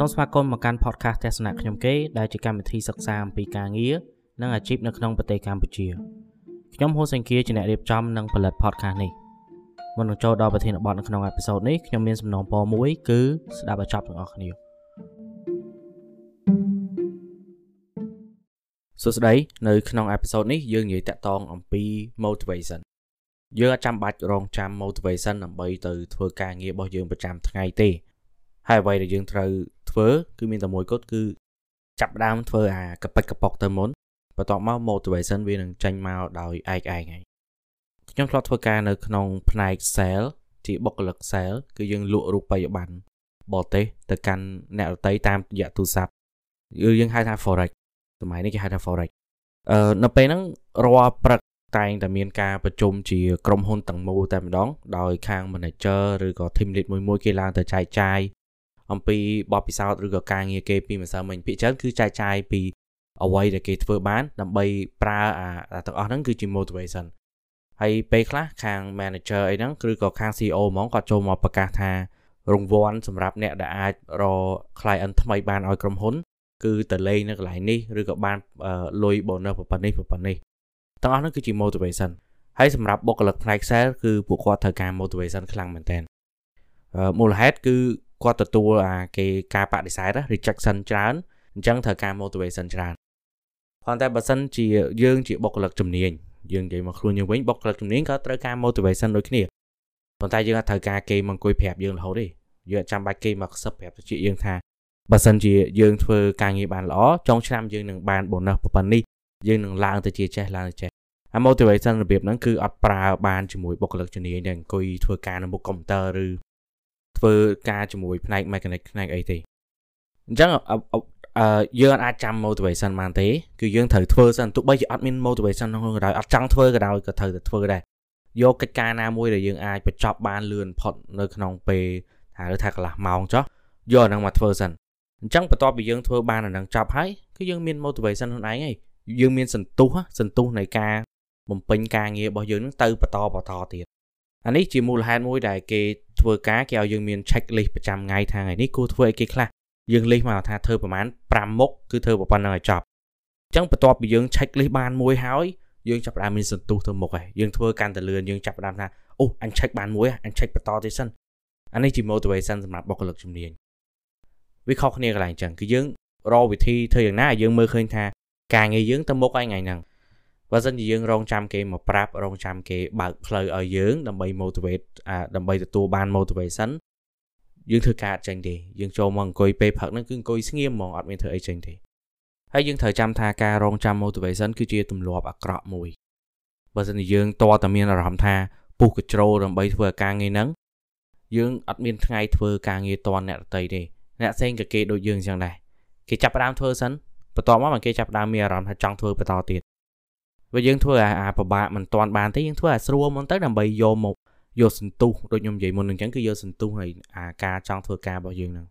សូមស្វាគមន៍មកកាន់ podcast ទស្សនៈខ្ញុំគេដែលជាកម្មវិធីសិក្សាអំពីការងារនិងអាជីពនៅក្នុងប្រទេសកម្ពុជាខ្ញុំហូសេងគៀជាអ្នករៀបចំនិងផលិត podcast នេះមុននឹងចូលដល់ប្រធានបទនៅក្នុងអេពីសូតនេះខ្ញុំមានសំណូមពរមួយគឺស្ដាប់ឲ្យចប់ទាំងអស់គ្នាសួស្តីនៅក្នុងអេពីសូតនេះយើងនិយាយតាក់ទងអំពី motivation យើងអត់ចាំបាច់រងចាំ motivation ដើម្បីទៅធ្វើការងាររបស់យើងប្រចាំថ្ងៃទេ ហើយអ្វីដែលយើងត្រូវធ្វើគឺមានតែមួយគត់គឺចាប់ដើមធ្វើអាកប៉ិចកប៉ុកទៅមុនបន្ទាប់មក motivation វានឹងចេញមកដោយឯកឯងហើយខ្ញុំធ្លាប់ធ្វើការនៅក្នុងផ្នែក sale ជាបុគ្គលិក sale គឺយើងលក់រូបិយប័ណ្ណបរទេសទៅកាន់អ្នកដទៃតាមរយៈទូរស័ព្ទគឺយើងហៅថា forex សម័យនេះគេហៅថា forex អឺនៅពេលហ្នឹងរាល់ព្រឹកតែងតែមានការប្រជុំជាក្រុមហ៊ុនទាំងមូលតែម្ដងដោយខាង manager ឬក៏ team lead មួយមួយគេឡើងទៅចែកចាយ អំពីបទពិសោធន៍ឬក៏ការងារគេពីម្សិលមិញភាគច្រើនគឺចែកចាយពីអ្វីដែលគេធ្វើបាន ដើម្បីប្រើអាទាំងអស់ហ្នឹងគឺជា motivation ហើយពេលខ្លះខាង manager អីហ្នឹងឬក៏ខាង CEO ហ្មងគាត់ចូលមកប្រកាសថារង្វាន់សម្រាប់អ្នកដែលអាចរក client ថ្មីបានឲ្យក្រុមហ៊ុន គឺទៅលេងនៅកន្លែងនេះឬក៏បានលុយ bonus ប៉ុណ្ណេះប៉ុណ្ណេះទាំងអស់ហ្នឹងគឺជា motivation ហើយសម្រាប់បុគ្គលិកផ្នែក sales គឺពួកគាត់ត្រូវការ motivation ខ្លាំងមែនតើមូលហេតុគឺ គាត់ទទួលអាគេការបដិសេធ rejection ច្រើនអញ្ចឹងត្រូវការ motivation ច្រើនប៉ុន្តែបើសិនជាយើងជាបុគ្គលិកជំនាញយើងនិយាយមកខ្លួនយើងវិញបុគ្គលិកជំនាញក៏ត្រូវការ motivation ដូចគ្នាប៉ុន្តែយើងអត់ត្រូវការគេមកអង្គុយប្រាប់យើងរហូតទេយើងអត់ចាំបាច់គេមកខ្សឹបប្រាប់ទៅជាយើងថាបើសិនជាយើងធ្វើការងារបានល្អចុងឆ្នាំយើងនឹងបាន bonus ប៉ុណ្ណេះយើងនឹងឡើងទៅជាចេះឡើងទៅចេះអា motivation របៀបហ្នឹងគឺអត់ប្រើបានជាមួយបុគ្គលិកជំនាញដែលអង្គុយធ្វើការនៅមុខកុំព្យូទ័រឬ ធ្វើការជាមួយផ្នែក mechanic ផ្នែកអីទេអញ្ចឹងអឺយើងអាចចាំ motivation បានទេគឺយើងត្រូវធ្វើសិនទោះបីជាអត់មាន motivation ក្នុងក៏ដោយអត់ចង់ធ្វើក៏ដោយក៏ត្រូវតែធ្វើដែរយកកិច្ចការណាមួយដែលយើងអាចបញ្ចប់បានលឿនផុតនៅក្នុងពេលថាឬថាកន្លះម៉ោងចុះយកអាហ្នឹងមកធ្វើសិនអញ្ចឹងបន្ទាប់ពីយើងធ្វើបានអាហ្នឹងចប់ហើយគឺយើងមាន motivation ខ្លួនឯងហើយយើងមានសន្ទុះសន្ទុះនៃការបំពេញការងាររបស់យើងនឹងទៅបន្តបន្តទៀតអានេះជាមូលហេតុមួយដែលគេ ធ្វើការគេឲ្យយើងមាន check list ប្រចាំថ្ងៃថាថ្ងៃនេះគួរធ្វើអីគេខ្លះយើង list មកថាធ្វើប្រហែល5មុខគឺធ្វើប៉ុណ្្នឹងឲ្យចប់អញ្ចឹងបន្ទាប់ពីយើង check list បានមួយហើយយើងចាប់ផ្ដើមមានសន្ទុះទៅមុខហើយយើងធ្វើកាន់តែលឿនយើងចាប់ផ្ដើមថាអូអញ check បានមួយអញ check បន្តទៀតសិនអានេះជា motivation សម្រាប់បុគ្គលិកជំនាញវាខុសគ្នាកន្លែងអញ្ចឹងគឺយើងរកវិធីធ្វើយ៉ាងណាឲ្យយើងមើលឃើញថាការងារយើងទៅមុខហើយថ្ងៃហ្នឹង បើសិនជាយើងរងចាំគេមកប្រាប់រងចាំគេបើកផ្លូវឲ្យយើងដើម្បី motivate អាដើម្បីទទួលបាន motivation យើងធ្វើការអត់ចេញទេយើងចូលមកអង្គុយពេលផឹកហ្នឹងគឺអង្គុយស្ងៀមហ្មងអត់មានធ្វើអីចេញទេហើយយើងត្រូវចាំថាការរងចាំ motivation គឺជាទម្លាប់អាក្រក់មួយបើសិនជាយើងតើតែមានអារម្មណ៍ថាពុះកជ្រោដើម្បីធ្វើការងារហ្នឹងយើងអត់មានថ្ងៃធ្វើការងារតនអ្នកដតីទេអ្នកផ្សេងក៏គេដូចយើងអញ្ចឹងដែរគេចាប់ផ្ដើមធ្វើសិនបន្ទាប់មកគេចាប់ផ្ដើមមានអារម្មណ៍ថាចង់ធ្វើបន្តទៀត បើយើងធ្វើអាអាពិបាកមិនទាន់បានទេយើងធ្វើអាស្រួលមុនទៅដើម្បីយកមកយកសន្ទុះដូចខ្ញុំនិយាយមុនអញ្ចឹងគឺយកសន្ទុះហើយអាការចង់ធ្វើការរបស់យើងហ្នឹង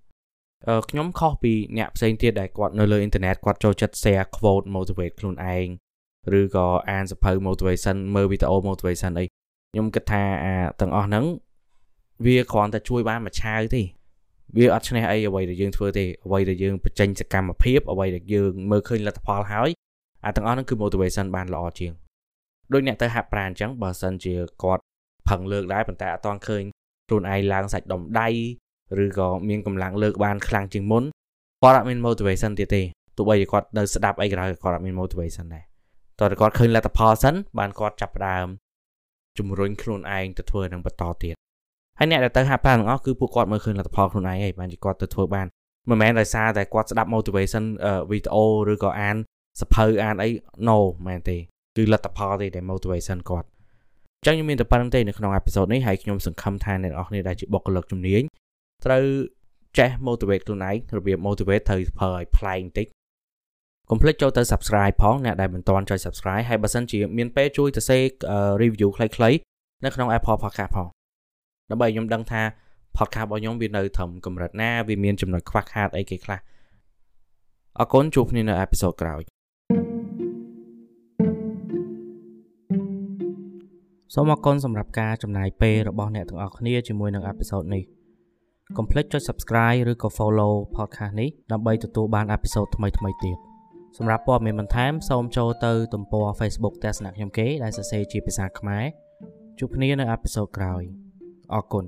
អឺខ្ញុំខុសពីអ្នកផ្សេងទៀតដែលគាត់នៅលើអ៊ីនធឺណិតគាត់ចូលចិត្ត share quote motivate ខ្លួនឯងឬក៏អានសភៅ motivation មើលវីដេអូ motivation អីខ្ញុំគិតថាអាទាំងអស់ហ្នឹងវាគ្រាន់តែជួយបានមួយឆាវទេវាអត់ឈ្នះអីអ្វីដែលយើងធ្វើទេអ្វីដែលយើងបញ្ចេញសកម្មភាពអ្វីដែលយើងមើលឃើញលទ្ធផលហើយ អាទាំងអស់ហ្នឹងគឺ motivation បានល្អជាងដូចអ្នកទៅហាត់ប្រាណអញ្ចឹងបើសិនជាគាត់ផឹងលើកដែរប៉ុន្តែអត់តឃើញខ្លួនឯងឡើងសាច់ដុំដៃឬក៏មានកម្លាំងលើកបានខ្លាំងជាងមុនគាត់អត់មាន motivation ទៀតទេទោះបីជាគាត់នៅស្ដាប់អីក៏ដោយគាត់អត់មាន motivation ដែរតើគាត់ឃើញលទ្ធផលសិនបានគាត់ចាប់ផ្ដើមជំរុញខ្លួនឯងទៅធ្វើនឹងបន្តទៀតហើយអ្នកដែលទៅហាត់ប្រាណទាំងអស់គឺពួកគាត់មើលឃើញលទ្ធផលខ្លួនឯងហើយបានជាគាត់ទៅធ្វើបានមិនមែនដោយសារតែគាត់ស្ដាប់ motivation វីដេអូឬក៏អាន សភៅអានអី no មែនទេគឺលទ្ធផលទេដែល motivation គាត់អញ្ចឹងខ្ញុំមានតែប៉ុណ្្នឹងទេនៅក្នុងអេពីសូតនេះហើយខ្ញុំសង្ឃឹមថាអ្នកនរគ្នាដែលជាបុគ្គលិកជំនាញត្រូវចេះ motivate ខ្លួនឯងរបៀប motivate ត្រូវប្រើឲ្យប្លែកបន្តិចកុំភ្លេចចូលទៅ subscribe ផងអ្នកដែលមិនទាន់ចុច subscribe ហើយបើសិនជាមានពេលជួយទៅសេ review ខ្លីៗនៅក្នុង Apple Podcast ផងដើម្បីខ្ញុំដឹងថា podcast របស់ខ្ញុំវានៅត្រឹមកម្រិតណាវាមានចំណុចខ្វះខាតអីគេខ្លះអរគុណជួបគ្នានៅអេពីសូតក្រោយ សូមអរគុណសម្រាប់ការចំណាយពេលរបស់អ្នកទាំងអស់គ្នាជាមួយនឹងអេពីសូតនេះកុំភ្លេចចុច Subscribe ឬក៏ Follow podcast នេះដើម្បីទទួលបានអេពីសូតថ្មីៗទៀតសម្រាប់ព័ត៌មានបន្ថែមសូមចូលទៅទំព័រ Facebook ទស្សនៈខ្ញុំគេដែលសរសេរជាភាសាខ្មែរជួបគ្នានៅអេពីសូតក្រោយអរគុណ